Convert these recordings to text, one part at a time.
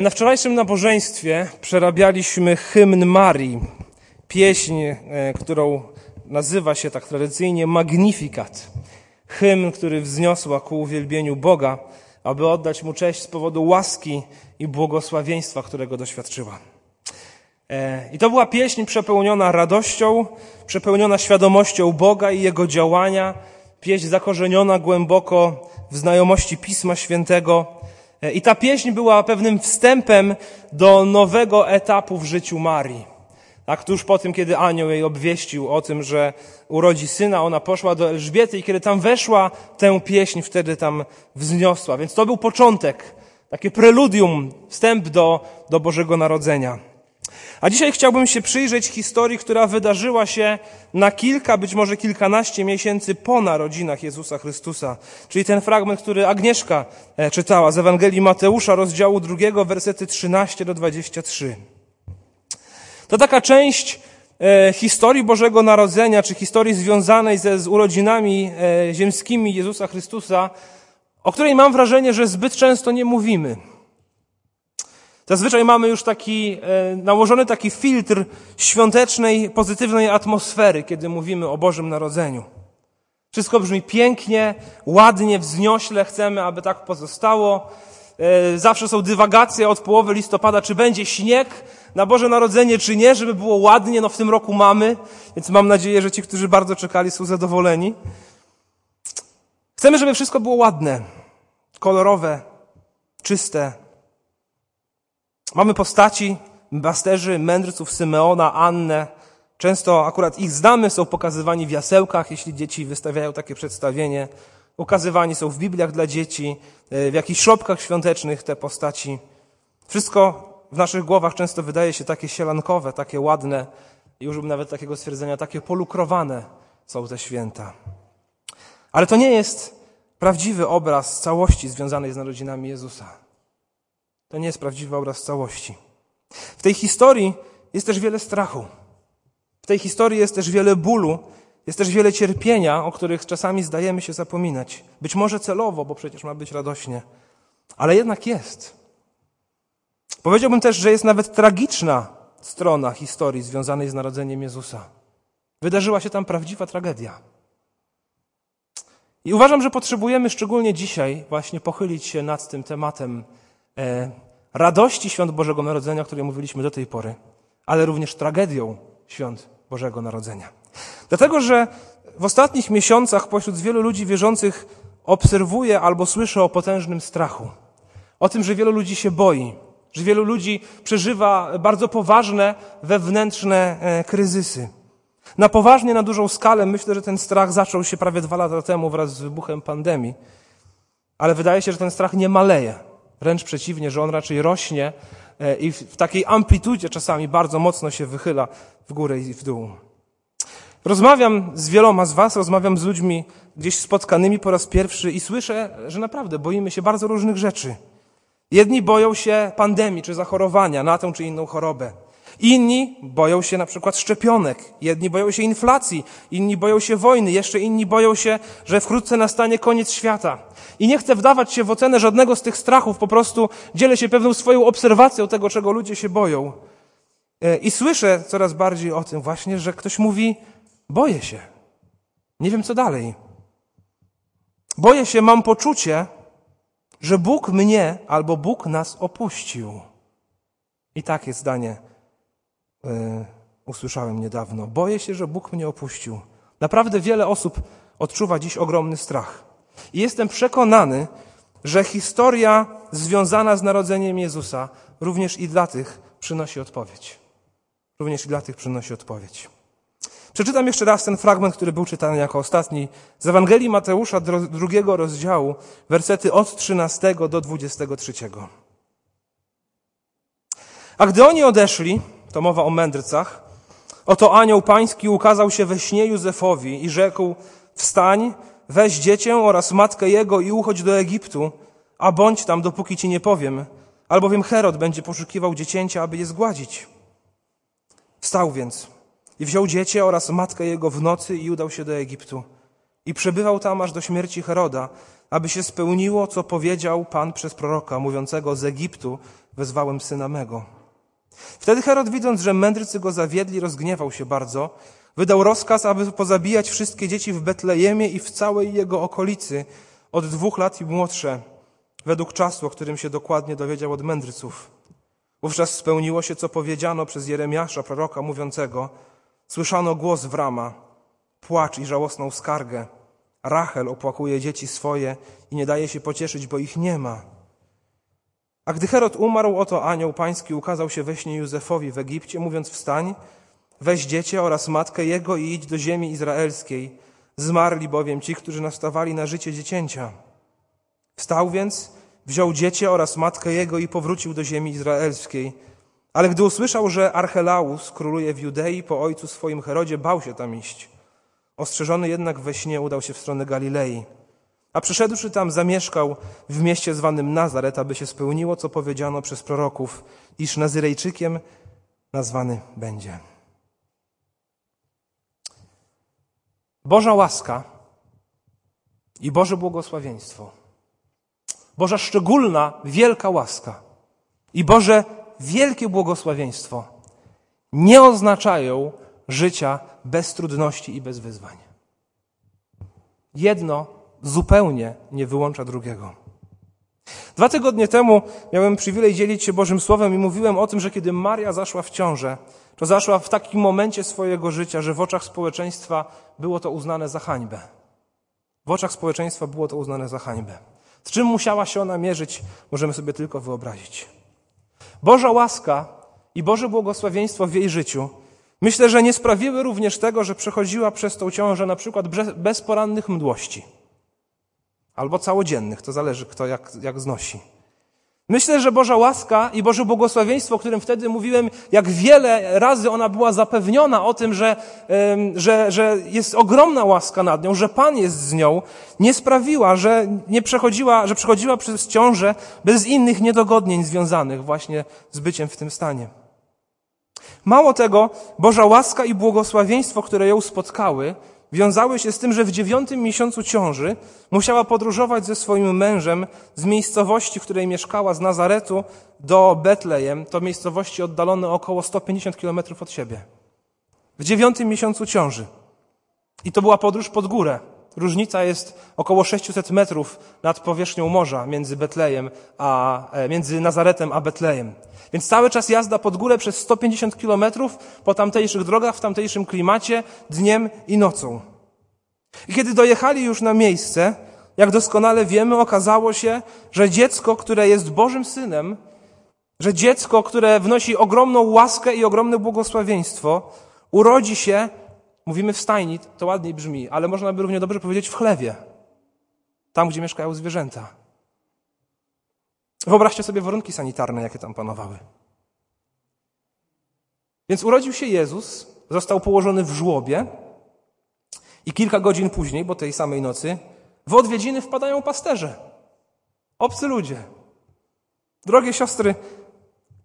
Na wczorajszym nabożeństwie przerabialiśmy hymn Marii, pieśń, e, którą nazywa się tak tradycyjnie Magnificat. Hymn, który wzniosła ku uwielbieniu Boga, aby oddać Mu cześć z powodu łaski i błogosławieństwa, którego doświadczyła. E, I to była pieśń przepełniona radością, przepełniona świadomością Boga i Jego działania, pieśń zakorzeniona głęboko w znajomości Pisma Świętego, I ta pieśń była pewnym wstępem do nowego etapu w życiu Marii. Tak, tuż po tym, kiedy anioł jej obwieścił o tym, że urodzi syna, ona poszła do Elżbiety i kiedy tam weszła, tę pieśń wtedy tam wzniosła. Więc to był początek, takie preludium, wstęp do, do Bożego Narodzenia. A dzisiaj chciałbym się przyjrzeć historii, która wydarzyła się na kilka, być może kilkanaście miesięcy po narodzinach Jezusa Chrystusa. Czyli ten fragment, który Agnieszka e, czytała z Ewangelii Mateusza, rozdziału drugiego, wersety 13 do 23. To taka część e, historii Bożego Narodzenia, czy historii związanej ze, z urodzinami e, ziemskimi Jezusa Chrystusa, o której mam wrażenie, że zbyt często nie mówimy. Zazwyczaj mamy już taki e, nałożony taki filtr świątecznej, pozytywnej atmosfery, kiedy mówimy o Bożym Narodzeniu. Wszystko brzmi pięknie, ładnie, wzniośle, chcemy, aby tak pozostało. E, zawsze są dywagacje od połowy listopada, czy będzie śnieg na Boże Narodzenie, czy nie, żeby było ładnie. No w tym roku mamy, więc mam nadzieję, że ci, którzy bardzo czekali, są zadowoleni. Chcemy, żeby wszystko było ładne, kolorowe, czyste, Mamy postaci pasterzy, mędrców Symeona, Annę. Często akurat ich znamy, są pokazywani w jasełkach, jeśli dzieci wystawiają takie przedstawienie. Ukazywani są w Bibliach dla dzieci, w jakichś szopkach świątecznych te postaci. Wszystko w naszych głowach często wydaje się takie sielankowe, takie ładne i użyłbym nawet takiego stwierdzenia, takie polukrowane są te święta. Ale to nie jest prawdziwy obraz całości związanej z narodzinami Jezusa. To nie jest prawdziwy obraz całości. W tej historii jest też wiele strachu. W tej historii jest też wiele bólu, jest też wiele cierpienia, o których czasami zdajemy się zapominać. Być może celowo, bo przecież ma być radośnie, ale jednak jest. Powiedziałbym też, że jest nawet tragiczna strona historii związanej z narodzeniem Jezusa. Wydarzyła się tam prawdziwa tragedia. I uważam, że potrzebujemy szczególnie dzisiaj właśnie pochylić się nad tym tematem radości świąt Bożego Narodzenia, o której mówiliśmy do tej pory, ale również tragedią świąt Bożego Narodzenia. Dlatego, że w ostatnich miesiącach pośród wielu ludzi wierzących obserwuję albo słyszę o potężnym strachu. O tym, że wielu ludzi się boi, że wielu ludzi przeżywa bardzo poważne wewnętrzne e, kryzysy. Na poważnie, na dużą skalę myślę, że ten strach zaczął się prawie dwa lata temu wraz z wybuchem pandemii, ale wydaje się, że ten strach nie maleje. Wręcz przeciwnie, że on raczej rośnie e, i w takiej amplitudzie czasami bardzo mocno się wychyla w górę i w dół. Rozmawiam z wieloma z Was, rozmawiam z ludźmi gdzieś spotkanymi po raz pierwszy i słyszę, że naprawdę boimy się bardzo różnych rzeczy. Jedni boją się pandemii czy zachorowania na tę czy inną chorobę. Inni boją się na przykład szczepionek, jedni boją się inflacji, inni boją się wojny, jeszcze inni boją się, że wkrótce nastanie koniec świata. I nie chcę wdawać się w ocenę żadnego z tych strachów, po prostu dzielę się pewną swoją obserwacją tego, czego ludzie się boją. E, I słyszę coraz bardziej o tym właśnie, że ktoś mówi: Boję się. Nie wiem co dalej. Boję się, mam poczucie, że Bóg mnie albo Bóg nas opuścił. I takie zdanie E, usłyszałem niedawno. Boję się, że Bóg mnie opuścił. Naprawdę wiele osób odczuwa dziś ogromny strach. I jestem przekonany, że historia związana z narodzeniem Jezusa również i dla tych przynosi odpowiedź. Również i dla tych przynosi odpowiedź. Przeczytam jeszcze raz ten fragment, który był czytany jako ostatni z Ewangelii Mateusza, drugiego rozdziału, wersety od 13 do 23. A gdy oni odeszli, to mowa o mędrcach. Oto anioł pański ukazał się we śnie Józefowi i rzekł, wstań, weź dziecię oraz matkę jego i uchodź do Egiptu, a bądź tam, dopóki ci nie powiem, albowiem Herod będzie poszukiwał dziecięcia, aby je zgładzić. Wstał więc i wziął dziecię oraz matkę jego w nocy i udał się do Egiptu. I przebywał tam aż do śmierci Heroda, aby się spełniło, co powiedział Pan przez proroka, mówiącego z Egiptu wezwałem syna mego. Wtedy Herod, widząc, że mędrcy go zawiedli, rozgniewał się bardzo, wydał rozkaz, aby pozabijać wszystkie dzieci w Betlejemie i w całej jego okolicy, od dwóch lat i młodsze, według czasu, o którym się dokładnie dowiedział od mędrców. Wówczas spełniło się, co powiedziano przez Jeremiasza, proroka, mówiącego: Słyszano głos w rama, płacz i żałosną skargę. Rachel opłakuje dzieci swoje i nie daje się pocieszyć, bo ich nie ma. A gdy Herod umarł, oto anioł pański ukazał się we śnie Józefowi w Egipcie, mówiąc: Wstań, weź dziecię oraz matkę jego i idź do ziemi izraelskiej. Zmarli bowiem ci, którzy nastawali na życie dziecięcia. Wstał więc, wziął dziecię oraz matkę jego i powrócił do ziemi izraelskiej. Ale gdy usłyszał, że Archelaus króluje w Judei po ojcu swoim Herodzie, bał się tam iść. Ostrzeżony jednak we śnie udał się w stronę Galilei. A przyszedłszy tam, zamieszkał w mieście zwanym Nazaret, aby się spełniło, co powiedziano przez proroków, iż Nazyrejczykiem nazwany będzie. Boża łaska i Boże błogosławieństwo, Boża szczególna, wielka łaska i Boże wielkie błogosławieństwo nie oznaczają życia bez trudności i bez wyzwań. Jedno zupełnie nie wyłącza drugiego. Dwa tygodnie temu miałem przywilej dzielić się Bożym Słowem i mówiłem o tym, że kiedy Maria zaszła w ciążę, to zaszła w takim momencie swojego życia, że w oczach społeczeństwa było to uznane za hańbę. W oczach społeczeństwa było to uznane za hańbę. Z czym musiała się ona mierzyć, możemy sobie tylko wyobrazić. Boża łaska i Boże błogosławieństwo w jej życiu myślę, że nie sprawiły również tego, że przechodziła przez tą ciążę na przykład bez porannych mdłości. Albo całodziennych, to zależy kto jak, jak znosi. Myślę, że Boża łaska i Boże błogosławieństwo, o którym wtedy mówiłem, jak wiele razy ona była zapewniona o tym, że, że, że jest ogromna łaska nad nią, że Pan jest z nią, nie sprawiła, że nie przechodziła, że przechodziła przez ciążę bez innych niedogodnień związanych właśnie z byciem w tym stanie. Mało tego, Boża łaska i błogosławieństwo, które ją spotkały, wiązały się z tym, że w dziewiątym miesiącu ciąży musiała podróżować ze swoim mężem z miejscowości, w której mieszkała, z Nazaretu do Betlejem, to miejscowości oddalone około 150 kilometrów od siebie. W dziewiątym miesiącu ciąży. I to była podróż pod górę. Różnica jest około 600 metrów nad powierzchnią morza między Betlejem a, e, między Nazaretem a Betlejem. Więc cały czas jazda pod górę przez 150 kilometrów po tamtejszych drogach, w tamtejszym klimacie, dniem i nocą. I kiedy dojechali już na miejsce, jak doskonale wiemy, okazało się, że dziecko, które jest Bożym Synem, że dziecko, które wnosi ogromną łaskę i ogromne błogosławieństwo, urodzi się, mówimy w stajni, to ładniej brzmi, ale można by równie dobrze powiedzieć w chlewie, tam, gdzie mieszkają zwierzęta. Wyobraźcie sobie warunki sanitarne, jakie tam panowały. Więc urodził się Jezus, został położony w żłobie i kilka godzin później, bo tej samej nocy, w odwiedziny wpadają pasterze. Obcy ludzie. Drogie siostry,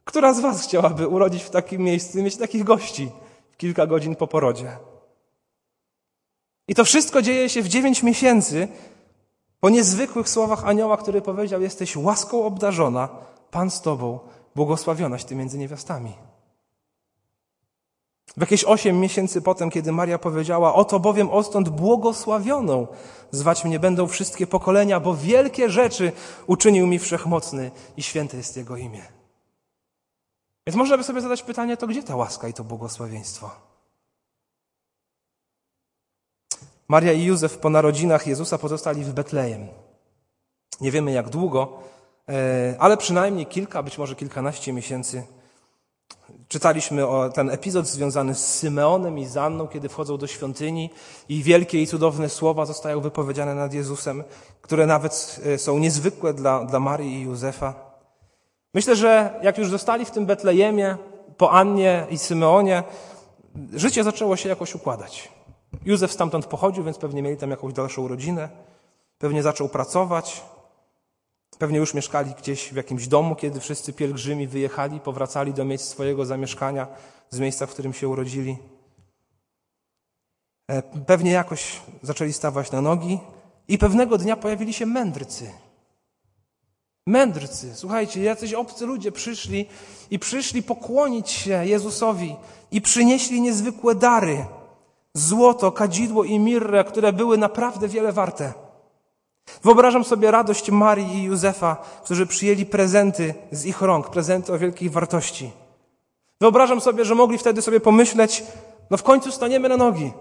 która z Was chciałaby urodzić w takim miejscu i mieć takich gości kilka godzin po porodzie? I to wszystko dzieje się w dziewięć miesięcy po niezwykłych słowach anioła, który powiedział: Jesteś łaską obdarzona, Pan z Tobą, błogosławionaś Ty między niewiastami. W jakieś osiem miesięcy potem, kiedy Maria powiedziała: Oto bowiem odtąd błogosławioną zwać mnie będą wszystkie pokolenia, bo wielkie rzeczy uczynił mi wszechmocny i święte jest Jego imię. Więc można by sobie zadać pytanie: to gdzie ta łaska i to błogosławieństwo? Maria i Józef po narodzinach Jezusa pozostali w Betlejem. Nie wiemy jak długo, e, ale przynajmniej kilka, być może kilkanaście miesięcy. Czytaliśmy o ten epizod związany z Symeonem i Zanną, kiedy wchodzą do świątyni i wielkie i cudowne słowa zostają wypowiedziane nad Jezusem, które nawet e, są niezwykłe dla, dla Marii i Józefa. Myślę, że jak już zostali w tym Betlejemie, po Annie i Symeonie, życie zaczęło się jakoś układać. Józef stamtąd pochodził, więc pewnie mieli tam jakąś dalszą rodzinę. Pewnie zaczął pracować. Pewnie już mieszkali gdzieś w jakimś domu, kiedy wszyscy pielgrzymi wyjechali, powracali do miejsc swojego zamieszkania, z miejsca, w którym się urodzili. E, pewnie jakoś zaczęli stawać na nogi I pewnego dnia pojawili się mędrcy. Mędrcy, słuchajcie, jacyś obcy ludzie przyszli i przyszli pokłonić się Jezusowi i przynieśli niezwykłe dary. Złoto, kadzidło i mirrę, które były naprawdę wiele warte. Wyobrażam sobie radość Marii i Józefa, którzy przyjęli prezenty z ich rąk, prezenty o wielkiej wartości. Wyobrażam sobie, że mogli wtedy sobie pomyśleć, no w końcu staniemy na nogi.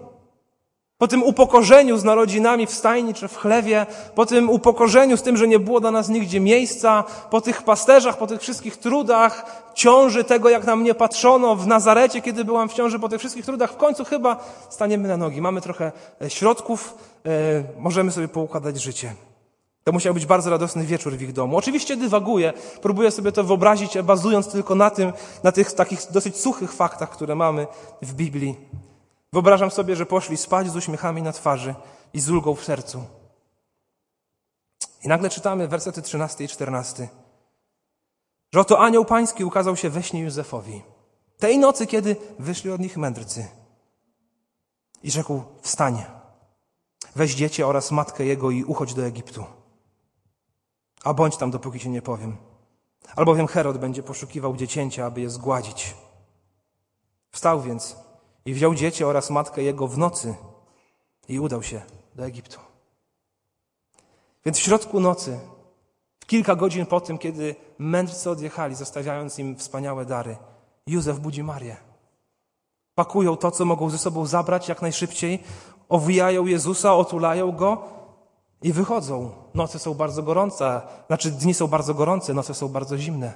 Po tym upokorzeniu z narodzinami w stajni czy w chlewie, po tym upokorzeniu z tym, że nie było dla nas nigdzie miejsca, po tych pasterzach, po tych wszystkich trudach, ciąży tego, jak na mnie patrzono w Nazarecie, kiedy byłam w ciąży, po tych wszystkich trudach, w końcu chyba staniemy na nogi. Mamy trochę e, środków, e, możemy sobie poukładać życie. To musiał być bardzo radosny wieczór w ich domu. Oczywiście dywaguję, próbuję sobie to wyobrazić, bazując tylko na tym, na tych takich dosyć suchych faktach, które mamy w Biblii. Wyobrażam sobie, że poszli spać z uśmiechami na twarzy i z ulgą w sercu. I nagle czytamy wersety 13 i 14, że oto anioł pański ukazał się we śnie Józefowi. Tej nocy, kiedy wyszli od nich mędrcy. I rzekł, wstań, weź dziecię oraz matkę jego i uchodź do Egiptu. A bądź tam, dopóki ci nie powiem. Albowiem Herod będzie poszukiwał dziecięcia, aby je zgładzić. Wstał więc i wziął dziecię oraz matkę jego w nocy i udał się do Egiptu. Więc w środku nocy, kilka godzin po tym, kiedy mędrcy odjechali, zostawiając im wspaniałe dary, Józef budzi Marię. Pakują to, co mogą ze sobą zabrać jak najszybciej, owijają Jezusa, otulają go i wychodzą. Noce są bardzo gorące, znaczy dni są bardzo gorące, noce są bardzo zimne.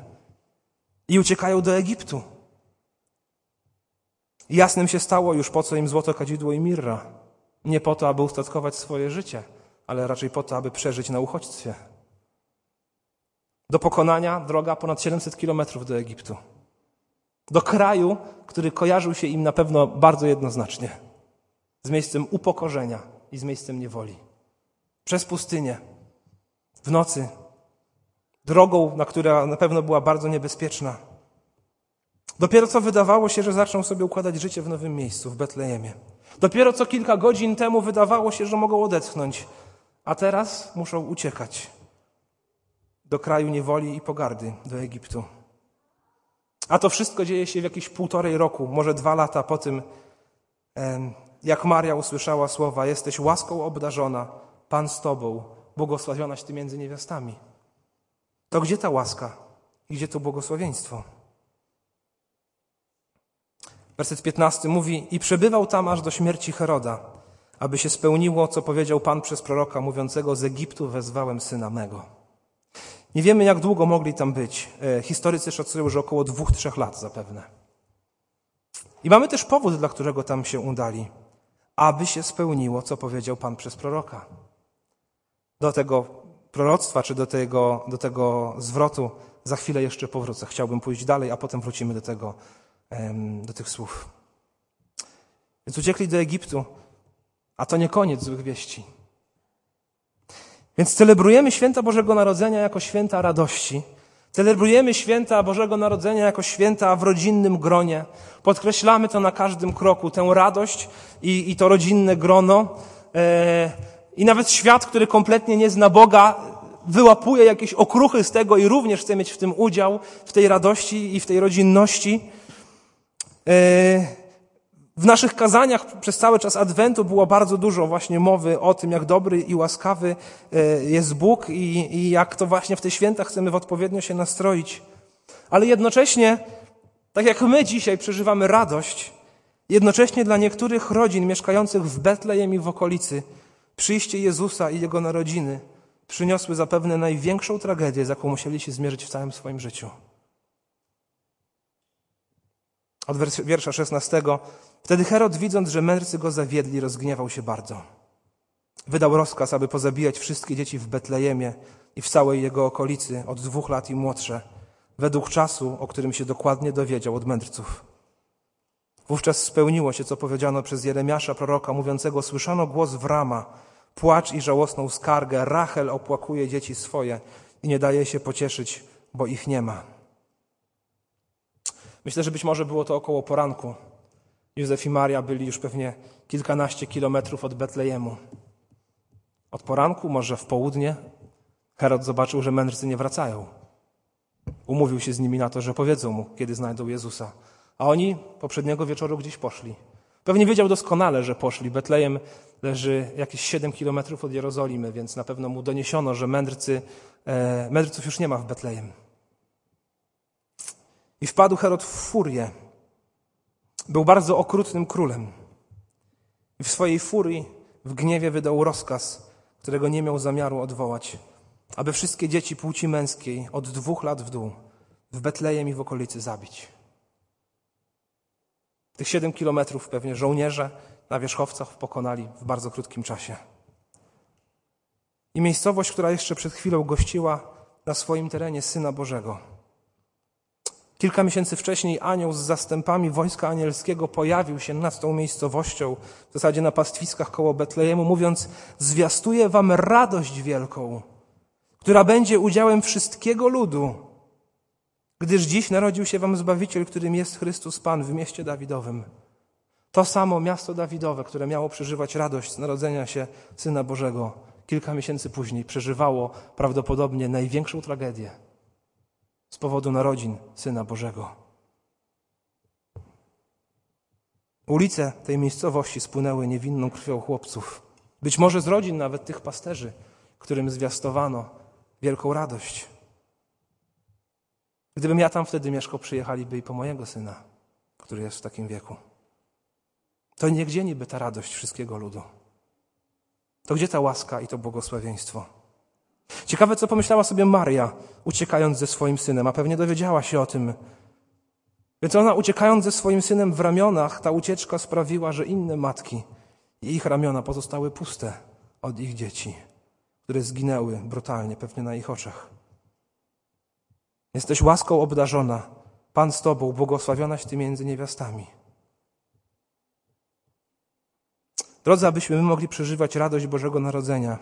I uciekają do Egiptu. Jasnym się stało już po co im złoto, kadzidło i mirra. Nie po to, aby ustatkować swoje życie, ale raczej po to, aby przeżyć na uchodźstwie. Do pokonania droga ponad 700 kilometrów do Egiptu. Do kraju, który kojarzył się im na pewno bardzo jednoznacznie. Z miejscem upokorzenia i z miejscem niewoli. Przez pustynię. W nocy. Drogą, na która na pewno była bardzo niebezpieczna. Dopiero co wydawało się, że zaczną sobie układać życie w nowym miejscu, w Betlejemie. Dopiero co kilka godzin temu wydawało się, że mogą odetchnąć, a teraz muszą uciekać do kraju niewoli i pogardy, do Egiptu. A to wszystko dzieje się w jakieś półtorej roku, może dwa lata po tym, jak Maria usłyszała słowa: Jesteś łaską obdarzona, Pan z Tobą, błogosławionaś Ty między niewiastami. To gdzie ta łaska gdzie to błogosławieństwo? Werset 15 mówi: I przebywał tam aż do śmierci Heroda, aby się spełniło, co powiedział Pan przez proroka mówiącego: Z Egiptu wezwałem syna mego. Nie wiemy, jak długo mogli tam być. E, historycy szacują, że około dwóch, trzech lat zapewne. I mamy też powód, dla którego tam się udali. Aby się spełniło, co powiedział Pan przez proroka. Do tego proroctwa, czy do tego, do tego zwrotu za chwilę jeszcze powrócę. Chciałbym pójść dalej, a potem wrócimy do tego do tych słów. Więc uciekli do Egiptu, a to nie koniec złych wieści. Więc celebrujemy święta Bożego Narodzenia jako święta radości. Celebrujemy święta Bożego Narodzenia jako święta w rodzinnym gronie. Podkreślamy to na każdym kroku, tę radość i, i to rodzinne grono. E, I nawet świat, który kompletnie nie zna Boga, wyłapuje jakieś okruchy z tego i również chce mieć w tym udział, w tej radości i w tej rodzinności. W naszych kazaniach przez cały czas Adwentu było bardzo dużo właśnie mowy o tym, jak dobry i łaskawy e, jest Bóg i, i jak to właśnie w te święta chcemy w odpowiednio się nastroić. Ale jednocześnie, tak jak my dzisiaj przeżywamy radość, jednocześnie dla niektórych rodzin mieszkających w Betlejem i w okolicy, przyjście Jezusa i Jego narodziny przyniosły zapewne największą tragedię, z jaką musieli się zmierzyć w całym swoim życiu od wiersza 16. Wtedy Herod, widząc, że mędrcy go zawiedli, rozgniewał się bardzo. Wydał rozkaz, aby pozabijać wszystkie dzieci w Betlejemie i w całej jego okolicy, od dwóch lat i młodsze, według czasu, o którym się dokładnie dowiedział od mędrców. Wówczas spełniło się, co powiedziano przez Jeremiasza, proroka, mówiącego: Słyszano głos w rama, płacz i żałosną skargę. Rachel opłakuje dzieci swoje i nie daje się pocieszyć, bo ich nie ma. Myślę, że być może było to około poranku. Józef i Maria byli już pewnie kilkanaście kilometrów od Betlejemu. Od poranku, może w południe, Herod zobaczył, że mędrcy nie wracają. Umówił się z nimi na to, że powiedzą mu, kiedy znajdą Jezusa. A oni poprzedniego wieczoru gdzieś poszli. Pewnie wiedział doskonale, że poszli. Betlejem leży jakieś 7 kilometrów od Jerozolimy, więc na pewno mu doniesiono, że mędrcy, e, mędrców już nie ma w Betlejem. I wpadł Herod w furię. Był bardzo okrutnym królem. I w swojej furii, w gniewie wydał rozkaz, którego nie miał zamiaru odwołać, aby wszystkie dzieci płci męskiej od dwóch lat w dół w Betlejem i w okolicy zabić. Tych siedem kilometrów pewnie żołnierze na wierzchowcach pokonali w bardzo krótkim czasie. I miejscowość, która jeszcze przed chwilą gościła na swoim terenie Syna Bożego. Kilka miesięcy wcześniej anioł z zastępami wojska anielskiego pojawił się nad tą miejscowością, w zasadzie na pastwiskach koło Betlejemu, mówiąc: Zwiastuję wam radość wielką, która będzie udziałem wszystkiego ludu gdyż dziś narodził się wam Zbawiciel, którym jest Chrystus Pan w mieście Dawidowym. To samo miasto Dawidowe, które miało przeżywać radość z narodzenia się Syna Bożego, kilka miesięcy później przeżywało prawdopodobnie największą tragedię z powodu narodzin Syna Bożego. Ulice tej miejscowości spłynęły niewinną krwią chłopców, być może z rodzin nawet tych pasterzy, którym zwiastowano wielką radość. Gdybym ja tam wtedy mieszkał, przyjechaliby i po mojego syna, który jest w takim wieku. To niegdzie niby ta radość wszystkiego ludu. To gdzie ta łaska i to błogosławieństwo? Ciekawe, co pomyślała sobie Maria, uciekając ze swoim synem, a pewnie dowiedziała się o tym. Więc ona, uciekając ze swoim synem w ramionach, ta ucieczka sprawiła, że inne matki i ich ramiona pozostały puste od ich dzieci, które zginęły brutalnie, pewnie na ich oczach. Jesteś łaską obdarzona. Pan z Tobą, błogosławionaś Ty między niewiastami. Drodzy, abyśmy my mogli przeżywać radość Bożego Narodzenia.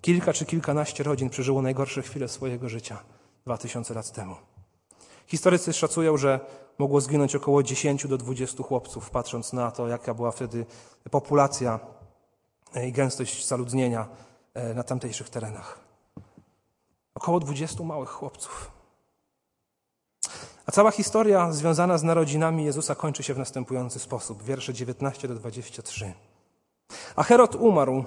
Kilka czy kilkanaście rodzin przeżyło najgorsze chwile swojego życia dwa tysiące lat temu. Historycy szacują, że mogło zginąć około 10 do 20 chłopców, patrząc na to, jaka była wtedy populacja i gęstość zaludnienia e, na tamtejszych terenach. Około 20 małych chłopców. A cała historia związana z narodzinami Jezusa kończy się w następujący sposób. Wiersze 19 do 23. A Herod umarł.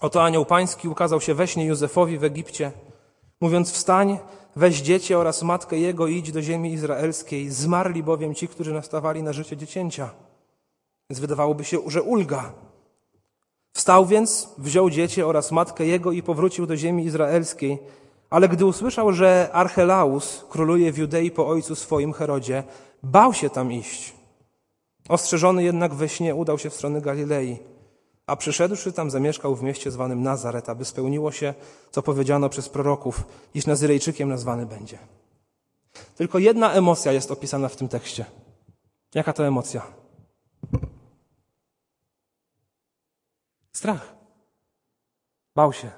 Oto anioł pański ukazał się we śnie Józefowi w Egipcie, mówiąc wstań, weź dziecię oraz matkę jego i idź do ziemi izraelskiej. Zmarli bowiem ci, którzy nastawali na życie dziecięcia. Więc wydawałoby się, że ulga. Wstał więc, wziął dziecię oraz matkę jego i powrócił do ziemi izraelskiej. Ale gdy usłyszał, że Archelaus króluje w Judei po ojcu swoim Herodzie, bał się tam iść. Ostrzeżony jednak we śnie udał się w stronę Galilei, a przyszedłszy tam zamieszkał w mieście zwanym Nazaret, aby spełniło się, co powiedziano przez proroków, iż Nazyrejczykiem nazwany będzie. Tylko jedna emocja jest opisana w tym tekście. Jaka to emocja? Strach. Bał się.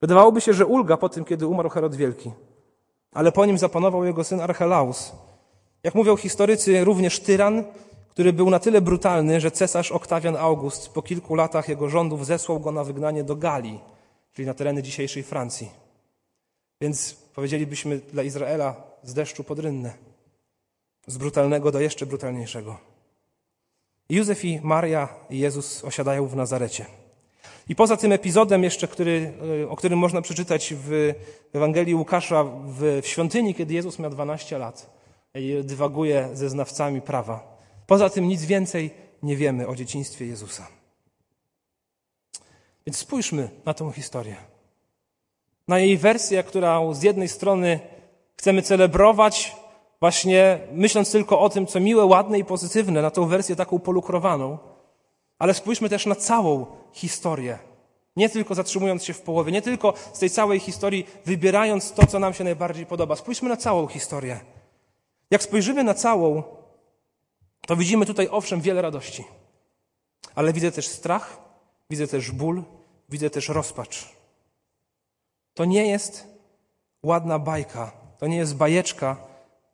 Wydawałoby się, że ulga po tym, kiedy umarł Herod Wielki, ale po nim zapanował jego syn Archelaus. Jak mówią historycy, również tyran, który był na tyle brutalny, że cesarz Oktawian August po kilku latach jego rządów zesłał go na wygnanie do Galii, czyli na tereny dzisiejszej Francji. Więc powiedzielibyśmy dla Izraela z deszczu pod rynnę, z brutalnego do jeszcze brutalniejszego. Józef i Maria i Jezus osiadają w Nazarecie. I poza tym epizodem jeszcze, który, e, o którym można przeczytać w Ewangelii Łukasza w, w świątyni, kiedy Jezus miał 12 lat i dywaguje ze znawcami prawa. Poza tym nic więcej nie wiemy o dzieciństwie Jezusa. Więc spójrzmy na tę historię. Na jej wersję, którą z jednej strony chcemy celebrować, właśnie myśląc tylko o tym, co miłe, ładne i pozytywne, na tą wersję taką polukrowaną, ale spójrzmy też na całą historię. Nie tylko zatrzymując się w połowie, nie tylko z tej całej historii wybierając to, co nam się najbardziej podoba. Spójrzmy na całą historię. Jak spojrzymy na całą, to widzimy tutaj owszem wiele radości, ale widzę też strach, widzę też ból, widzę też rozpacz. To nie jest ładna bajka, to nie jest bajeczka,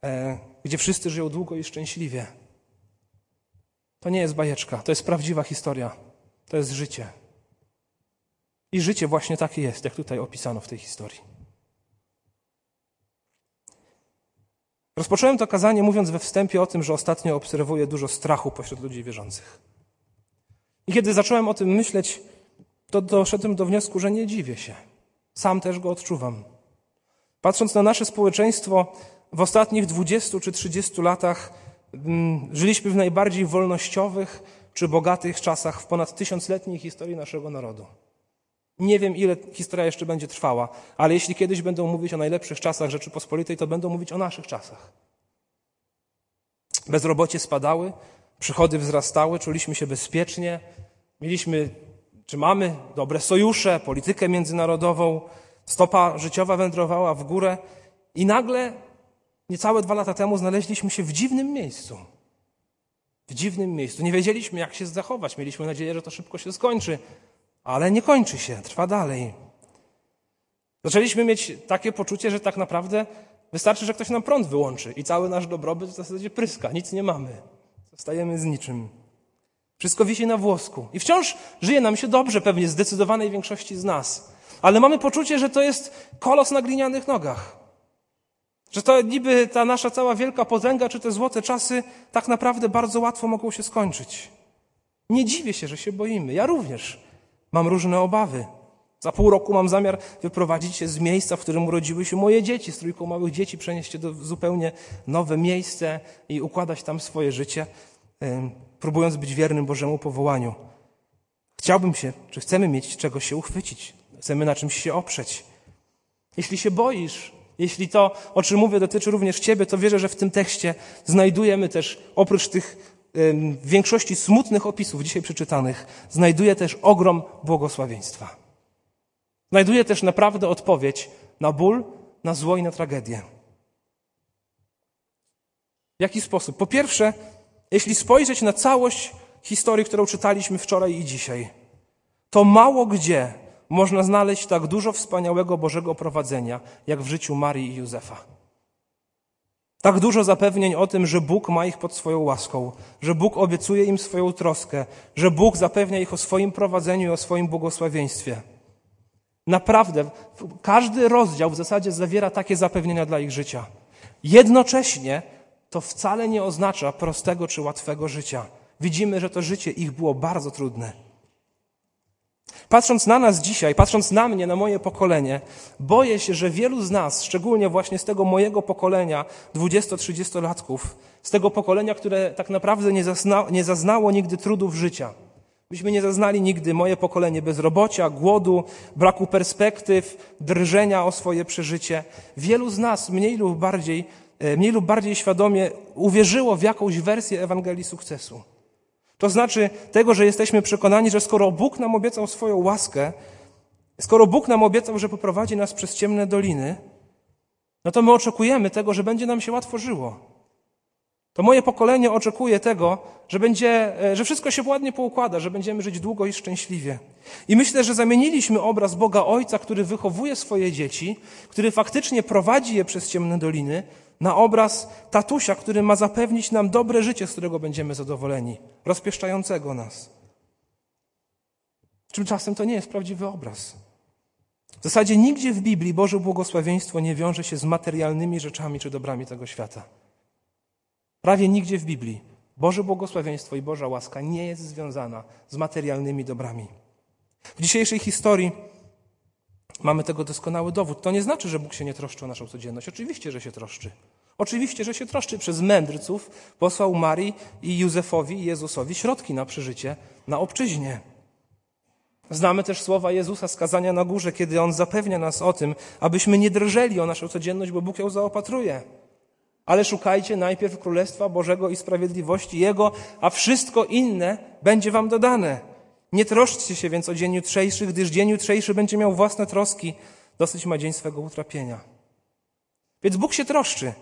e, gdzie wszyscy żyją długo i szczęśliwie. To nie jest bajeczka, to jest prawdziwa historia. To jest życie. I życie właśnie takie jest, jak tutaj opisano w tej historii. Rozpocząłem to kazanie mówiąc we wstępie o tym, że ostatnio obserwuję dużo strachu pośród ludzi wierzących. I kiedy zacząłem o tym myśleć, to doszedłem do wniosku, że nie dziwię się. Sam też go odczuwam. Patrząc na nasze społeczeństwo, w ostatnich 20 czy 30 latach mm, żyliśmy w najbardziej wolnościowych czy bogatych czasach w ponad tysiącletniej historii naszego narodu. Nie wiem, ile historia jeszcze będzie trwała, ale jeśli kiedyś będą mówić o najlepszych czasach Rzeczypospolitej, to będą mówić o naszych czasach. Bezrobocie spadały, przychody wzrastały, czuliśmy się bezpiecznie, mieliśmy, czy mamy dobre sojusze, politykę międzynarodową, stopa życiowa wędrowała w górę i nagle, niecałe dwa lata temu, znaleźliśmy się w dziwnym miejscu. W dziwnym miejscu. Nie wiedzieliśmy, jak się zachować. Mieliśmy nadzieję, że to szybko się skończy, ale nie kończy się, trwa dalej. Zaczęliśmy mieć takie poczucie, że tak naprawdę wystarczy, że ktoś nam prąd wyłączy i cały nasz dobrobyt w zasadzie pryska, nic nie mamy. Zostajemy z niczym. Wszystko wisi na włosku. I wciąż żyje nam się dobrze, pewnie zdecydowanej większości z nas. Ale mamy poczucie, że to jest kolos na glinianych nogach. Że to niby ta nasza cała wielka potęga, czy te złote czasy, tak naprawdę bardzo łatwo mogą się skończyć. Nie dziwię się, że się boimy. Ja również mam różne obawy. Za pół roku mam zamiar wyprowadzić się z miejsca, w którym urodziły się moje dzieci, z trójką małych dzieci, przenieść się do zupełnie nowe miejsce i układać tam swoje życie, próbując być wiernym Bożemu powołaniu. Chciałbym się, czy chcemy mieć czego się uchwycić, chcemy na czymś się oprzeć. Jeśli się boisz, jeśli to, o czym mówię, dotyczy również Ciebie, to wierzę, że w tym tekście znajdujemy też, oprócz tych w większości smutnych opisów dzisiaj przeczytanych, znajduje też ogrom błogosławieństwa. Znajduje też naprawdę odpowiedź na ból, na zło i na tragedię. W jaki sposób? Po pierwsze, jeśli spojrzeć na całość historii, którą czytaliśmy wczoraj i dzisiaj, to mało gdzie można znaleźć tak dużo wspaniałego Bożego prowadzenia, jak w życiu Marii i Józefa. Tak dużo zapewnień o tym, że Bóg ma ich pod swoją łaską, że Bóg obiecuje im swoją troskę, że Bóg zapewnia ich o swoim prowadzeniu i o swoim błogosławieństwie. Naprawdę, każdy rozdział w zasadzie zawiera takie zapewnienia dla ich życia. Jednocześnie to wcale nie oznacza prostego czy łatwego życia. Widzimy, że to życie ich było bardzo trudne. Patrząc na nas dzisiaj, patrząc na mnie, na moje pokolenie, boję się, że wielu z nas, szczególnie właśnie z tego mojego pokolenia, 20-30-latków, z tego pokolenia, które tak naprawdę nie, nie zaznało nigdy trudów życia, Myśmy nie zaznali nigdy, moje pokolenie, bezrobocia, głodu, braku perspektyw, drżenia o swoje przeżycie. Wielu z nas mniej lub bardziej, e, mniej lub bardziej świadomie uwierzyło w jakąś wersję Ewangelii sukcesu. To znaczy tego, że jesteśmy przekonani, że skoro Bóg nam obiecał swoją łaskę, skoro Bóg nam obiecał, że poprowadzi nas przez ciemne doliny, no to my oczekujemy tego, że będzie nam się łatwo żyło. To moje pokolenie oczekuje tego, że, będzie, e, że wszystko się ładnie poukłada, że będziemy żyć długo i szczęśliwie. I myślę, że zamieniliśmy obraz Boga Ojca, który wychowuje swoje dzieci, który faktycznie prowadzi je przez ciemne doliny, na obraz tatusia, który ma zapewnić nam dobre życie, z którego będziemy zadowoleni, rozpieszczającego nas. Tymczasem to nie jest prawdziwy obraz. W zasadzie nigdzie w Biblii Boże błogosławieństwo nie wiąże się z materialnymi rzeczami czy dobrami tego świata. Prawie nigdzie w Biblii Boże błogosławieństwo i Boża łaska nie jest związana z materialnymi dobrami. W dzisiejszej historii mamy tego doskonały dowód. To nie znaczy, że Bóg się nie troszczy o naszą codzienność. Oczywiście, że się troszczy. Oczywiście, że się troszczy. Przez mędrców posłał Marii i Józefowi i Jezusowi środki na przeżycie na obczyźnie. Znamy też słowa Jezusa skazania na górze, kiedy On zapewnia nas o tym, abyśmy nie drżeli o naszą codzienność, bo Bóg ją zaopatruje. Ale szukajcie najpierw Królestwa Bożego i sprawiedliwości Jego, a wszystko inne będzie wam dodane. Nie troszczcie się więc o dzień jutrzejszy, gdyż dzień jutrzejszy będzie miał własne troski. Dosyć ma dzień swego utrapienia. Więc Bóg się troszczy.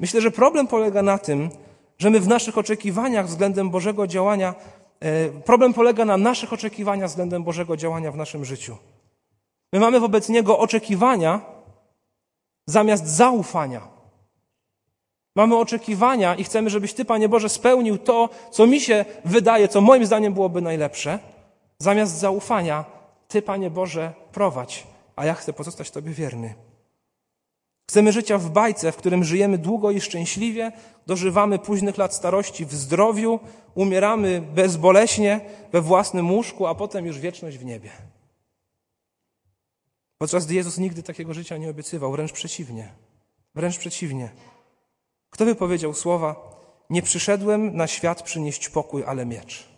Myślę, że problem polega na tym, że my w naszych oczekiwaniach względem Bożego działania, e, problem polega na naszych oczekiwaniach względem Bożego działania w naszym życiu. My mamy wobec Niego oczekiwania zamiast zaufania. Mamy oczekiwania i chcemy, żebyś Ty, Panie Boże, spełnił to, co mi się wydaje, co moim zdaniem byłoby najlepsze, zamiast zaufania Ty, Panie Boże, prowadź, a ja chcę pozostać Tobie wierny. Chcemy życia w bajce, w którym żyjemy długo i szczęśliwie, dożywamy późnych lat starości w zdrowiu, umieramy bezboleśnie we własnym łóżku, a potem już wieczność w niebie. Podczas gdy Jezus nigdy takiego życia nie obiecywał, wręcz przeciwnie. Wręcz przeciwnie. Kto by powiedział słowa: Nie przyszedłem na świat przynieść pokój, ale miecz?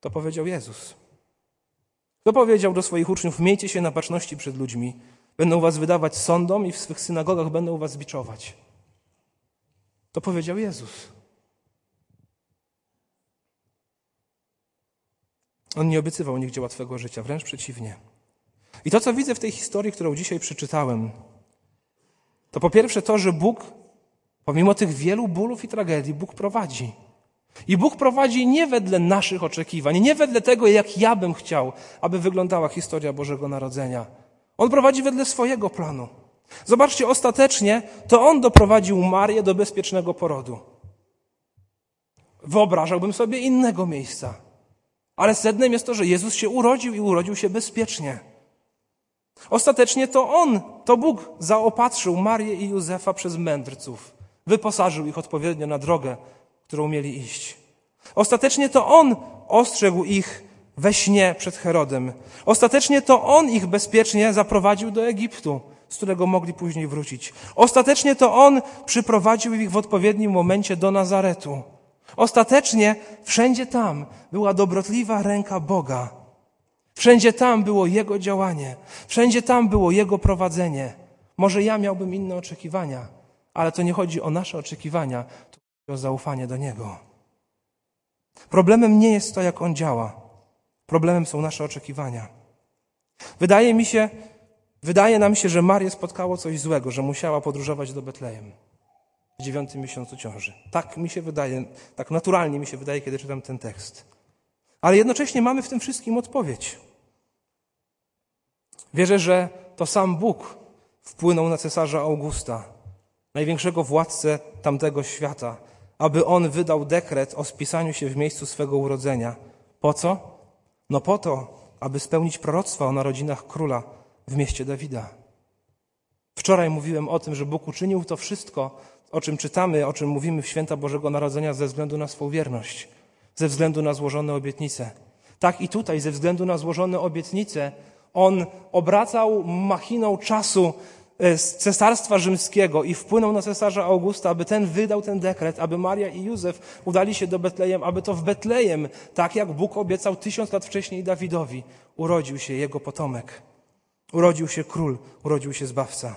To powiedział Jezus. Kto powiedział do swoich uczniów: Miejcie się na baczności przed ludźmi, będą was wydawać sądom i w swych synagogach będą was biczować? To powiedział Jezus. On nie obiecywał nigdzie łatwego życia, wręcz przeciwnie. I to, co widzę w tej historii, którą dzisiaj przeczytałem, to po pierwsze to, że Bóg, pomimo tych wielu bólów i tragedii, Bóg prowadzi. I Bóg prowadzi nie wedle naszych oczekiwań, nie wedle tego, jak ja bym chciał, aby wyglądała historia Bożego Narodzenia. On prowadzi wedle swojego planu. Zobaczcie, ostatecznie to On doprowadził Marię do bezpiecznego porodu. Wyobrażałbym sobie innego miejsca. Ale sednem jest to, że Jezus się urodził i urodził się bezpiecznie. Ostatecznie to On, to Bóg zaopatrzył Marię i Józefa przez mędrców. Wyposażył ich odpowiednio na drogę, którą mieli iść. Ostatecznie to On ostrzegł ich we śnie przed Herodem. Ostatecznie to On ich bezpiecznie zaprowadził do Egiptu, z którego mogli później wrócić. Ostatecznie to On przyprowadził ich w odpowiednim momencie do Nazaretu. Ostatecznie wszędzie tam była dobrotliwa ręka Boga. Wszędzie tam było Jego działanie. Wszędzie tam było Jego prowadzenie. Może ja miałbym inne oczekiwania, ale to nie chodzi o nasze oczekiwania, to chodzi o zaufanie do Niego. Problemem nie jest to, jak On działa. Problemem są nasze oczekiwania. Wydaje mi się, wydaje nam się, że Marię spotkało coś złego, że musiała podróżować do Betlejem w dziewiątym miesiącu ciąży. Tak mi się wydaje, tak naturalnie mi się wydaje, kiedy czytam ten tekst. Ale jednocześnie mamy w tym wszystkim odpowiedź. Wierzę, że to sam Bóg wpłynął na cesarza Augusta, największego władcę tamtego świata, aby on wydał dekret o spisaniu się w miejscu swego urodzenia. Po co? No po to, aby spełnić proroctwa o narodzinach króla w mieście Dawida. Wczoraj mówiłem o tym, że Bóg uczynił to wszystko, o czym czytamy, o czym mówimy w święta Bożego Narodzenia ze względu na swą wierność, ze względu na złożone obietnice. Tak i tutaj, ze względu na złożone obietnice, on obracał machiną czasu z cesarstwa rzymskiego i wpłynął na cesarza Augusta, aby ten wydał ten dekret, aby Maria i Józef udali się do Betlejem, aby to w Betlejem, tak jak Bóg obiecał tysiąc lat wcześniej Dawidowi, urodził się jego potomek. Urodził się król, urodził się zbawca.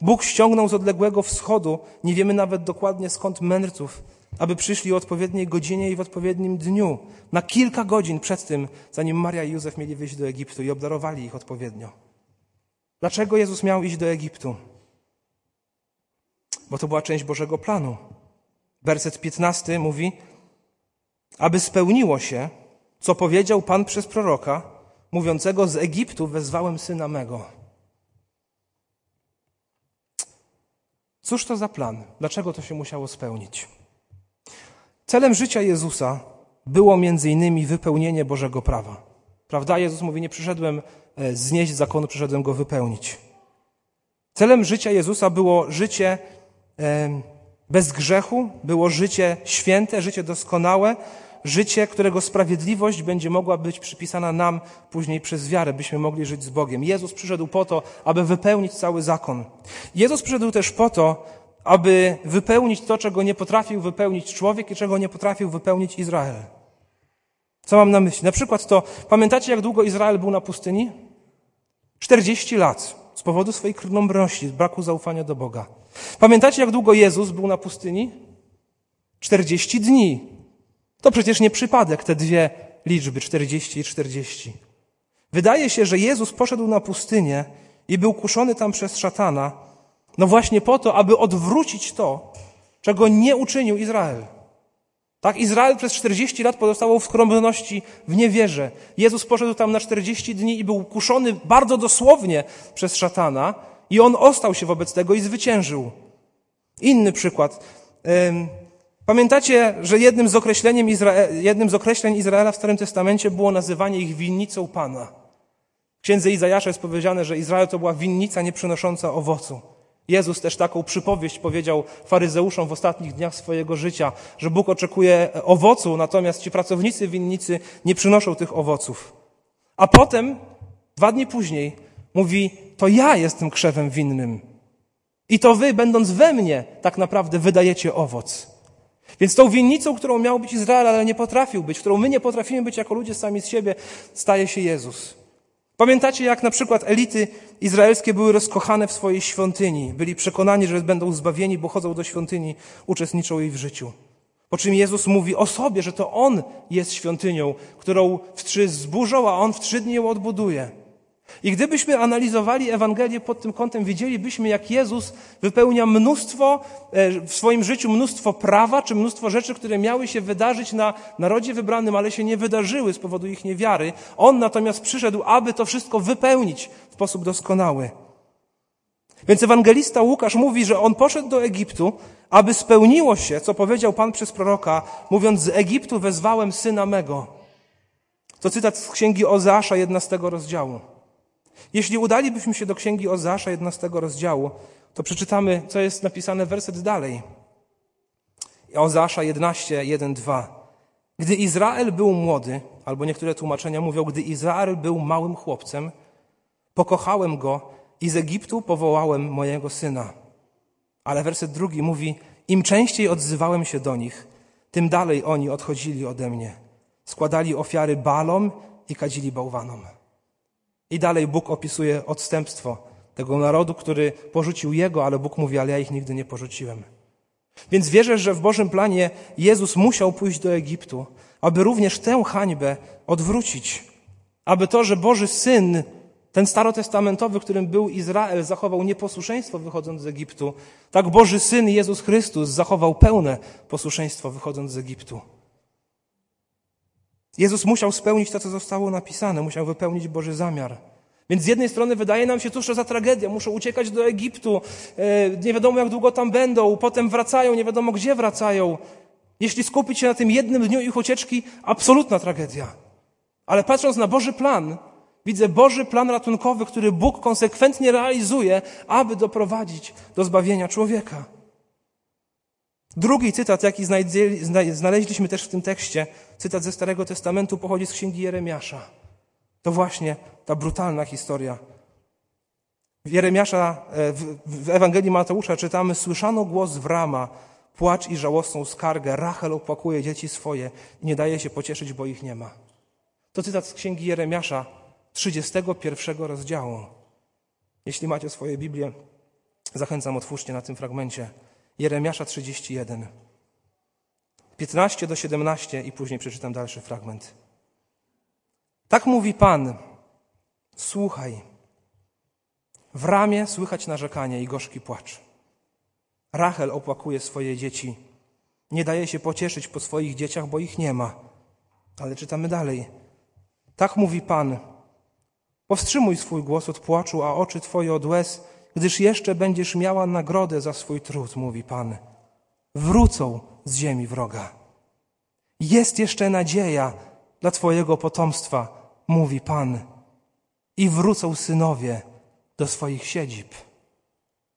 Bóg ściągnął z odległego wschodu, nie wiemy nawet dokładnie skąd mędrców, aby przyszli o odpowiedniej godzinie i w odpowiednim dniu, na kilka godzin przed tym, zanim Maria i Józef mieli wyjść do Egiptu i obdarowali ich odpowiednio. Dlaczego Jezus miał iść do Egiptu? Bo to była część Bożego planu. Werset 15 mówi, aby spełniło się, co powiedział Pan przez proroka, mówiącego z Egiptu wezwałem syna mego. Cóż to za plan? Dlaczego to się musiało spełnić? Celem życia Jezusa było między innymi wypełnienie Bożego prawa. Prawda? Jezus mówi, nie przyszedłem znieść zakonu, przyszedłem go wypełnić. Celem życia Jezusa było życie e, bez grzechu, było życie święte, życie doskonałe, życie, którego sprawiedliwość będzie mogła być przypisana nam później przez wiarę, byśmy mogli żyć z Bogiem. Jezus przyszedł po to, aby wypełnić cały zakon. Jezus przyszedł też po to, aby wypełnić to, czego nie potrafił wypełnić człowiek i czego nie potrafił wypełnić Izrael. Co mam na myśli? Na przykład to, pamiętacie jak długo Izrael był na pustyni? 40 lat z powodu swojej krnąbrności, braku zaufania do Boga. Pamiętacie jak długo Jezus był na pustyni? 40 dni. To przecież nie przypadek, te dwie liczby, 40 i 40. Wydaje się, że Jezus poszedł na pustynię i był kuszony tam przez szatana, no właśnie po to, aby odwrócić to, czego nie uczynił Izrael. Tak, Izrael przez 40 lat pozostawał w skromności, w niewierze. Jezus poszedł tam na 40 dni i był kuszony bardzo dosłownie przez szatana i on ostał się wobec tego i zwyciężył. Inny przykład. Pamiętacie, że jednym z, określeniem Izrae- jednym z określeń Izraela w Starym Testamencie było nazywanie ich winnicą Pana. W księdze Izajasza jest powiedziane, że Izrael to była winnica nieprzynosząca owocu. Jezus też taką przypowieść powiedział faryzeuszom w ostatnich dniach swojego życia, że Bóg oczekuje owocu, natomiast ci pracownicy winnicy nie przynoszą tych owoców. A potem, dwa dni później, mówi: To ja jestem krzewem winnym. I to wy, będąc we mnie, tak naprawdę wydajecie owoc. Więc tą winnicą, którą miał być Izrael, ale nie potrafił być, którą my nie potrafimy być jako ludzie sami z siebie, staje się Jezus. Pamiętacie, jak na przykład elity izraelskie były rozkochane w swojej świątyni. Byli przekonani, że będą zbawieni, bo chodzą do świątyni, uczestniczą jej w życiu. Po czym Jezus mówi o sobie, że to On jest świątynią, którą w trzy zburzą, a On w trzy dni ją odbuduje. I gdybyśmy analizowali Ewangelię pod tym kątem, widzielibyśmy, jak Jezus wypełnia mnóstwo e, w swoim życiu, mnóstwo prawa, czy mnóstwo rzeczy, które miały się wydarzyć na narodzie wybranym, ale się nie wydarzyły z powodu ich niewiary. On natomiast przyszedł, aby to wszystko wypełnić w sposób doskonały. Więc ewangelista Łukasz mówi, że on poszedł do Egiptu, aby spełniło się, co powiedział Pan przez proroka, mówiąc: Z Egiptu wezwałem syna mego. To cytat z księgi Ozeasza 11 rozdziału. Jeśli udalibyśmy się do księgi Ozeasza 11 rozdziału, to przeczytamy, co jest napisane werset dalej. Ozeasza 11, 1, 2. Gdy Izrael był młody, albo niektóre tłumaczenia mówią, gdy Izrael był małym chłopcem, pokochałem go i z Egiptu powołałem mojego syna. Ale werset drugi mówi, im częściej odzywałem się do nich, tym dalej oni odchodzili ode mnie. Składali ofiary balom i kadzili bałwanom. I dalej Bóg opisuje odstępstwo tego narodu, który porzucił Jego, ale Bóg mówi, ale ja ich nigdy nie porzuciłem. Więc wierzę, że w Bożym planie Jezus musiał pójść do Egiptu, aby również tę hańbę odwrócić. Aby to, że Boży Syn, ten starotestamentowy, którym był Izrael, zachował nieposłuszeństwo wychodząc z Egiptu, tak Boży Syn Jezus Chrystus zachował pełne posłuszeństwo wychodząc z Egiptu. Jezus musiał spełnić to, co zostało napisane, musiał wypełnić Boży zamiar. Więc z jednej strony wydaje nam się, cóż to za tragedia, muszą uciekać do Egiptu, e, nie wiadomo jak długo tam będą, potem wracają, nie wiadomo gdzie wracają. Jeśli skupić się na tym jednym dniu ich ucieczki, absolutna tragedia. Ale patrząc na Boży plan, widzę Boży plan ratunkowy, który Bóg konsekwentnie realizuje, aby doprowadzić do zbawienia człowieka. Drugi cytat, jaki znaleźliśmy też w tym tekście, cytat ze Starego Testamentu, pochodzi z księgi Jeremiasza. To właśnie ta brutalna historia. W Jeremiasza, e, w Ewangelii Mateusza czytamy: Słyszano głos w rama, płacz i żałosną skargę. Rachel opłakuje dzieci swoje i nie daje się pocieszyć, bo ich nie ma. To cytat z księgi Jeremiasza, 31 rozdziału. Jeśli macie swoje Biblię, zachęcam, otwórzcie na tym fragmencie. Jeremiasza 31. 15 do 17 i później przeczytam dalszy fragment. Tak mówi Pan: Słuchaj. W ramię słychać narzekanie i gorzki płacz. Rachel opłakuje swoje dzieci. Nie daje się pocieszyć po swoich dzieciach, bo ich nie ma. Ale czytamy dalej. Tak mówi Pan: Powstrzymuj swój głos od płaczu, a oczy Twoje od łez gdyż jeszcze będziesz miała nagrodę za swój trud, mówi Pan. Wrócą z ziemi wroga. Jest jeszcze nadzieja dla Twojego potomstwa, mówi Pan. I wrócą synowie do swoich siedzib.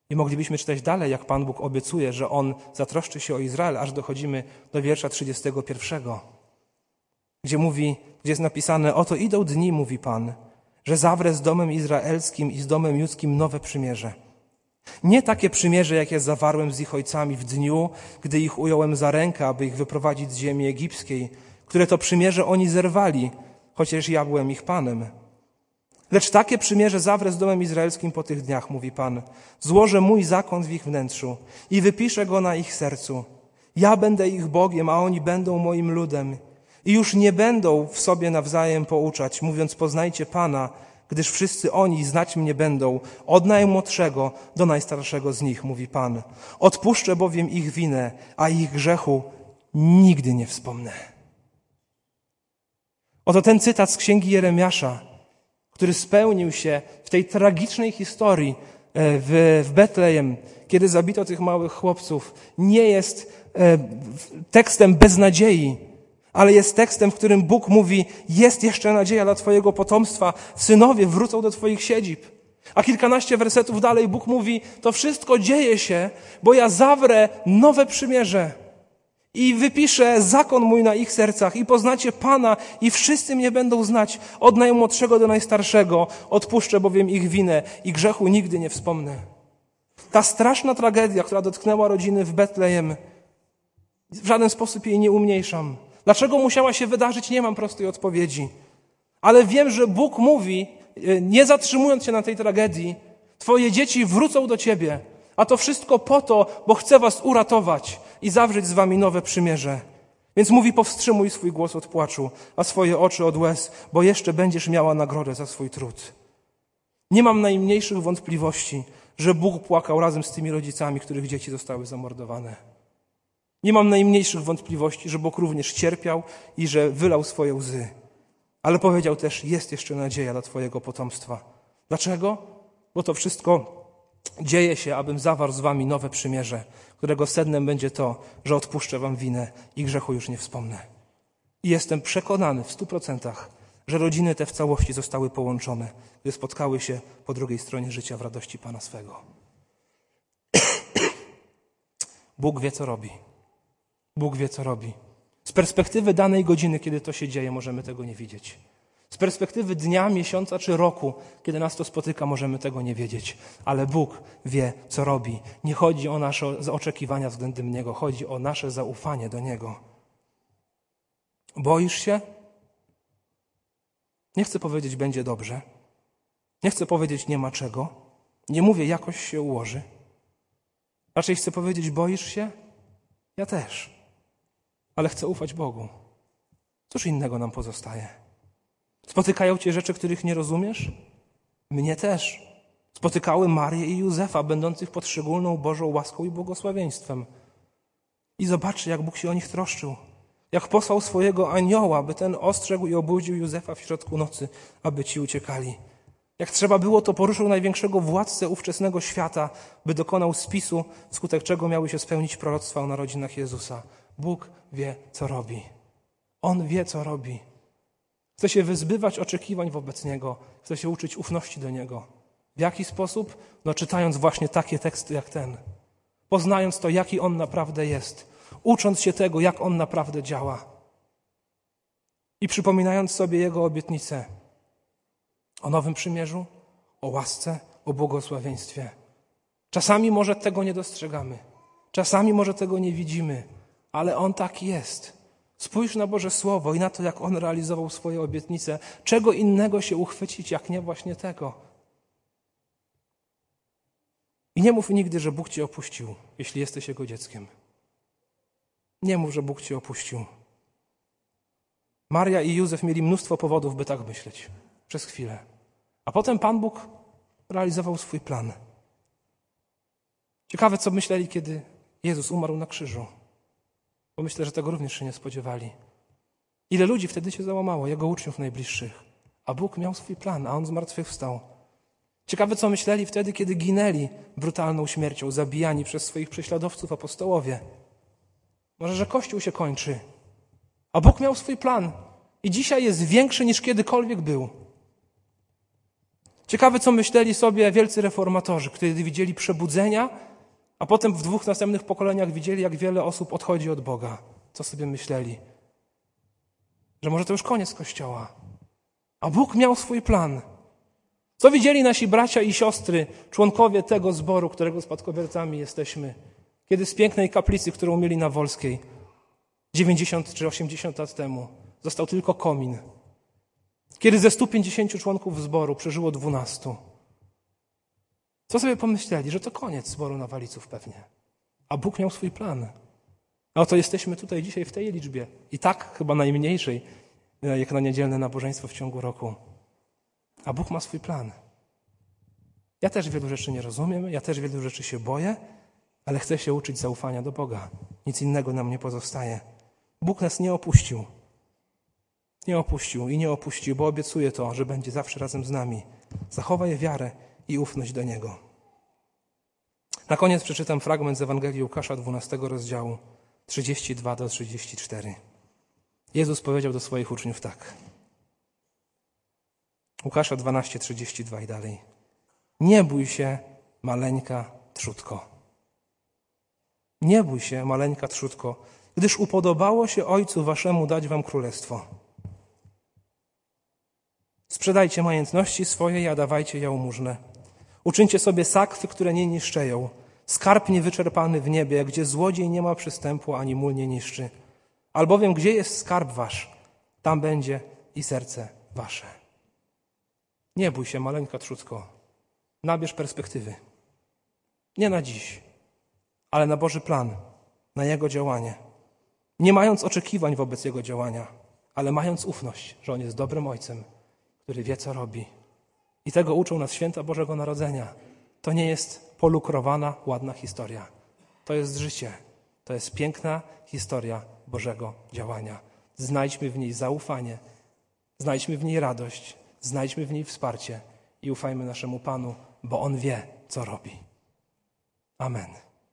I moglibyśmy czytać dalej, jak Pan Bóg obiecuje, że On zatroszczy się o Izrael, aż dochodzimy do wiersza 31, gdzie mówi, gdzie jest napisane, oto idą dni, mówi Pan, że zawrę z domem izraelskim i z domem judzkim nowe przymierze. Nie takie przymierze, jakie zawarłem z ich ojcami w dniu, gdy ich ująłem za rękę, aby ich wyprowadzić z ziemi egipskiej, które to przymierze oni zerwali, chociaż ja byłem ich panem. Lecz takie przymierze zawrę z domem izraelskim po tych dniach, mówi Pan. Złożę mój zakon w ich wnętrzu i wypiszę go na ich sercu. Ja będę ich Bogiem, a oni będą moim ludem. I już nie będą w sobie nawzajem pouczać, mówiąc poznajcie Pana, gdyż wszyscy oni znać mnie będą, od najmłodszego do najstarszego z nich, mówi Pan. Odpuszczę bowiem ich winę, a ich grzechu nigdy nie wspomnę. Oto ten cytat z księgi Jeremiasza, który spełnił się w tej tragicznej historii w, w Betlejem, kiedy zabito tych małych chłopców, nie jest e, tekstem bez nadziei, ale jest tekstem, w którym Bóg mówi: Jest jeszcze nadzieja dla Twojego potomstwa, synowie wrócą do Twoich siedzib. A kilkanaście wersetów dalej Bóg mówi: To wszystko dzieje się, bo ja zawrę nowe przymierze i wypiszę zakon mój na ich sercach i poznacie Pana i wszyscy mnie będą znać, od najmłodszego do najstarszego. Odpuszczę bowiem ich winę i grzechu nigdy nie wspomnę. Ta straszna tragedia, która dotknęła rodziny w Betlejem, w żaden sposób jej nie umniejszam. Dlaczego musiała się wydarzyć, nie mam prostej odpowiedzi. Ale wiem, że Bóg mówi, e, nie zatrzymując się na tej tragedii, Twoje dzieci wrócą do Ciebie, a to wszystko po to, bo chcę Was uratować i zawrzeć z Wami nowe przymierze. Więc mówi, powstrzymuj swój głos od płaczu, a swoje oczy od łez, bo jeszcze będziesz miała nagrodę za swój trud. Nie mam najmniejszych wątpliwości, że Bóg płakał razem z tymi rodzicami, których dzieci zostały zamordowane. Nie mam najmniejszych wątpliwości, że Bóg również cierpiał i że wylał swoje łzy. Ale powiedział też: Jest jeszcze nadzieja dla Twojego potomstwa. Dlaczego? Bo to wszystko dzieje się, abym zawarł z Wami nowe przymierze, którego sednem będzie to, że odpuszczę Wam winę i grzechu już nie wspomnę. I jestem przekonany w stu procentach, że rodziny te w całości zostały połączone, gdy spotkały się po drugiej stronie życia w radości Pana swego. Bóg wie, co robi. Bóg wie, co robi. Z perspektywy danej godziny, kiedy to się dzieje, możemy tego nie widzieć. Z perspektywy dnia, miesiąca czy roku, kiedy nas to spotyka, możemy tego nie wiedzieć. Ale Bóg wie, co robi. Nie chodzi o nasze oczekiwania względem Niego, chodzi o nasze zaufanie do Niego. Boisz się? Nie chcę powiedzieć, będzie dobrze. Nie chcę powiedzieć, nie ma czego. Nie mówię, jakoś się ułoży. Raczej chcę powiedzieć, boisz się? Ja też ale chcę ufać Bogu. Cóż innego nam pozostaje? Spotykają cię rzeczy, których nie rozumiesz? Mnie też. Spotykały Marię i Józefa, będących pod szczególną Bożą łaską i błogosławieństwem. I zobaczcie, jak Bóg się o nich troszczył. Jak posłał swojego anioła, by ten ostrzegł i obudził Józefa w środku nocy, aby ci uciekali. Jak trzeba było, to poruszył największego władcę ówczesnego świata, by dokonał spisu, wskutek czego miały się spełnić proroctwa o narodzinach Jezusa. Bóg wie, co robi. On wie, co robi. Chce się wyzbywać oczekiwań wobec Niego, chce się uczyć ufności do Niego. W jaki sposób? No, czytając właśnie takie teksty jak ten, poznając to, jaki On naprawdę jest, ucząc się tego, jak On naprawdę działa i przypominając sobie Jego obietnice o nowym przymierzu, o łasce, o błogosławieństwie. Czasami może tego nie dostrzegamy, czasami może tego nie widzimy, ale On tak jest. Spójrz na Boże Słowo i na to, jak On realizował swoje obietnice. Czego innego się uchwycić, jak nie właśnie tego. I nie mów nigdy, że Bóg Cię opuścił, jeśli jesteś Jego dzieckiem. Nie mów, że Bóg Cię opuścił. Maria i Józef mieli mnóstwo powodów, by tak myśleć. Przez chwilę. A potem Pan Bóg realizował swój plan. Ciekawe, co myśleli, kiedy Jezus umarł na krzyżu. Bo myślę, że tego również się nie spodziewali. Ile ludzi wtedy się załamało, jego uczniów najbliższych. A Bóg miał swój plan, a on zmartwychwstał. Ciekawe, co myśleli wtedy, kiedy ginęli brutalną śmiercią, zabijani przez swoich prześladowców apostołowie. Może, że Kościół się kończy. A Bóg miał swój plan i dzisiaj jest większy niż kiedykolwiek był. Ciekawe, co myśleli sobie wielcy reformatorzy, kiedy widzieli przebudzenia a potem w dwóch następnych pokoleniach widzieli, jak wiele osób odchodzi od Boga. Co sobie myśleli? Że może to już koniec Kościoła. A Bóg miał swój plan. Co widzieli nasi bracia i siostry, członkowie tego zboru, którego spadkobiercami jesteśmy, kiedy z pięknej kaplicy, którą mieli na Wolskiej 90 czy 80 lat temu, został tylko komin. Kiedy ze 150 członków zboru przeżyło 12. Co sobie pomyśleli? Że to koniec zboru Nawaliców pewnie. A Bóg miał swój plan. A oto jesteśmy tutaj dzisiaj w tej liczbie. I tak chyba najmniejszej, e, jak na niedzielne nabożeństwo w ciągu roku. A Bóg ma swój plan. Ja też wielu rzeczy nie rozumiem, ja też wielu rzeczy się boję, ale chcę się uczyć zaufania do Boga. Nic innego nam nie pozostaje. Bóg nas nie opuścił. Nie opuścił i nie opuścił, bo obiecuje to, że będzie zawsze razem z nami. Zachowaj wiarę i ufność do Niego. Na koniec przeczytam fragment z Ewangelii Łukasza 12 rozdziału 32 do 34. Jezus powiedział do swoich uczniów tak. Łukasza 12, 32 i dalej. Nie bój się, maleńka trzutko. Nie bój się, maleńka trzutko, gdyż upodobało się Ojcu Waszemu dać Wam królestwo. Sprzedajcie majątności swoje, a dawajcie jałmużnę. Uczyńcie sobie sakwy, które nie niszczeją, skarb niewyczerpany w niebie, gdzie złodziej nie ma przystępu, ani mól nie niszczy. Albowiem gdzie jest skarb wasz, tam będzie i serce wasze. Nie bój się, maleńka trzutko. Nabierz perspektywy. Nie na dziś, ale na Boży plan, na Jego działanie. Nie mając oczekiwań wobec Jego działania, ale mając ufność, że On jest dobrym Ojcem, który wie, co robi. I tego uczą nas święta Bożego Narodzenia. To nie jest polukrowana, ładna historia. To jest życie. To jest piękna historia Bożego działania. Znajdźmy w niej zaufanie, znajdźmy w niej radość, znajdźmy w niej wsparcie i ufajmy naszemu Panu, bo On wie, co robi. Amen.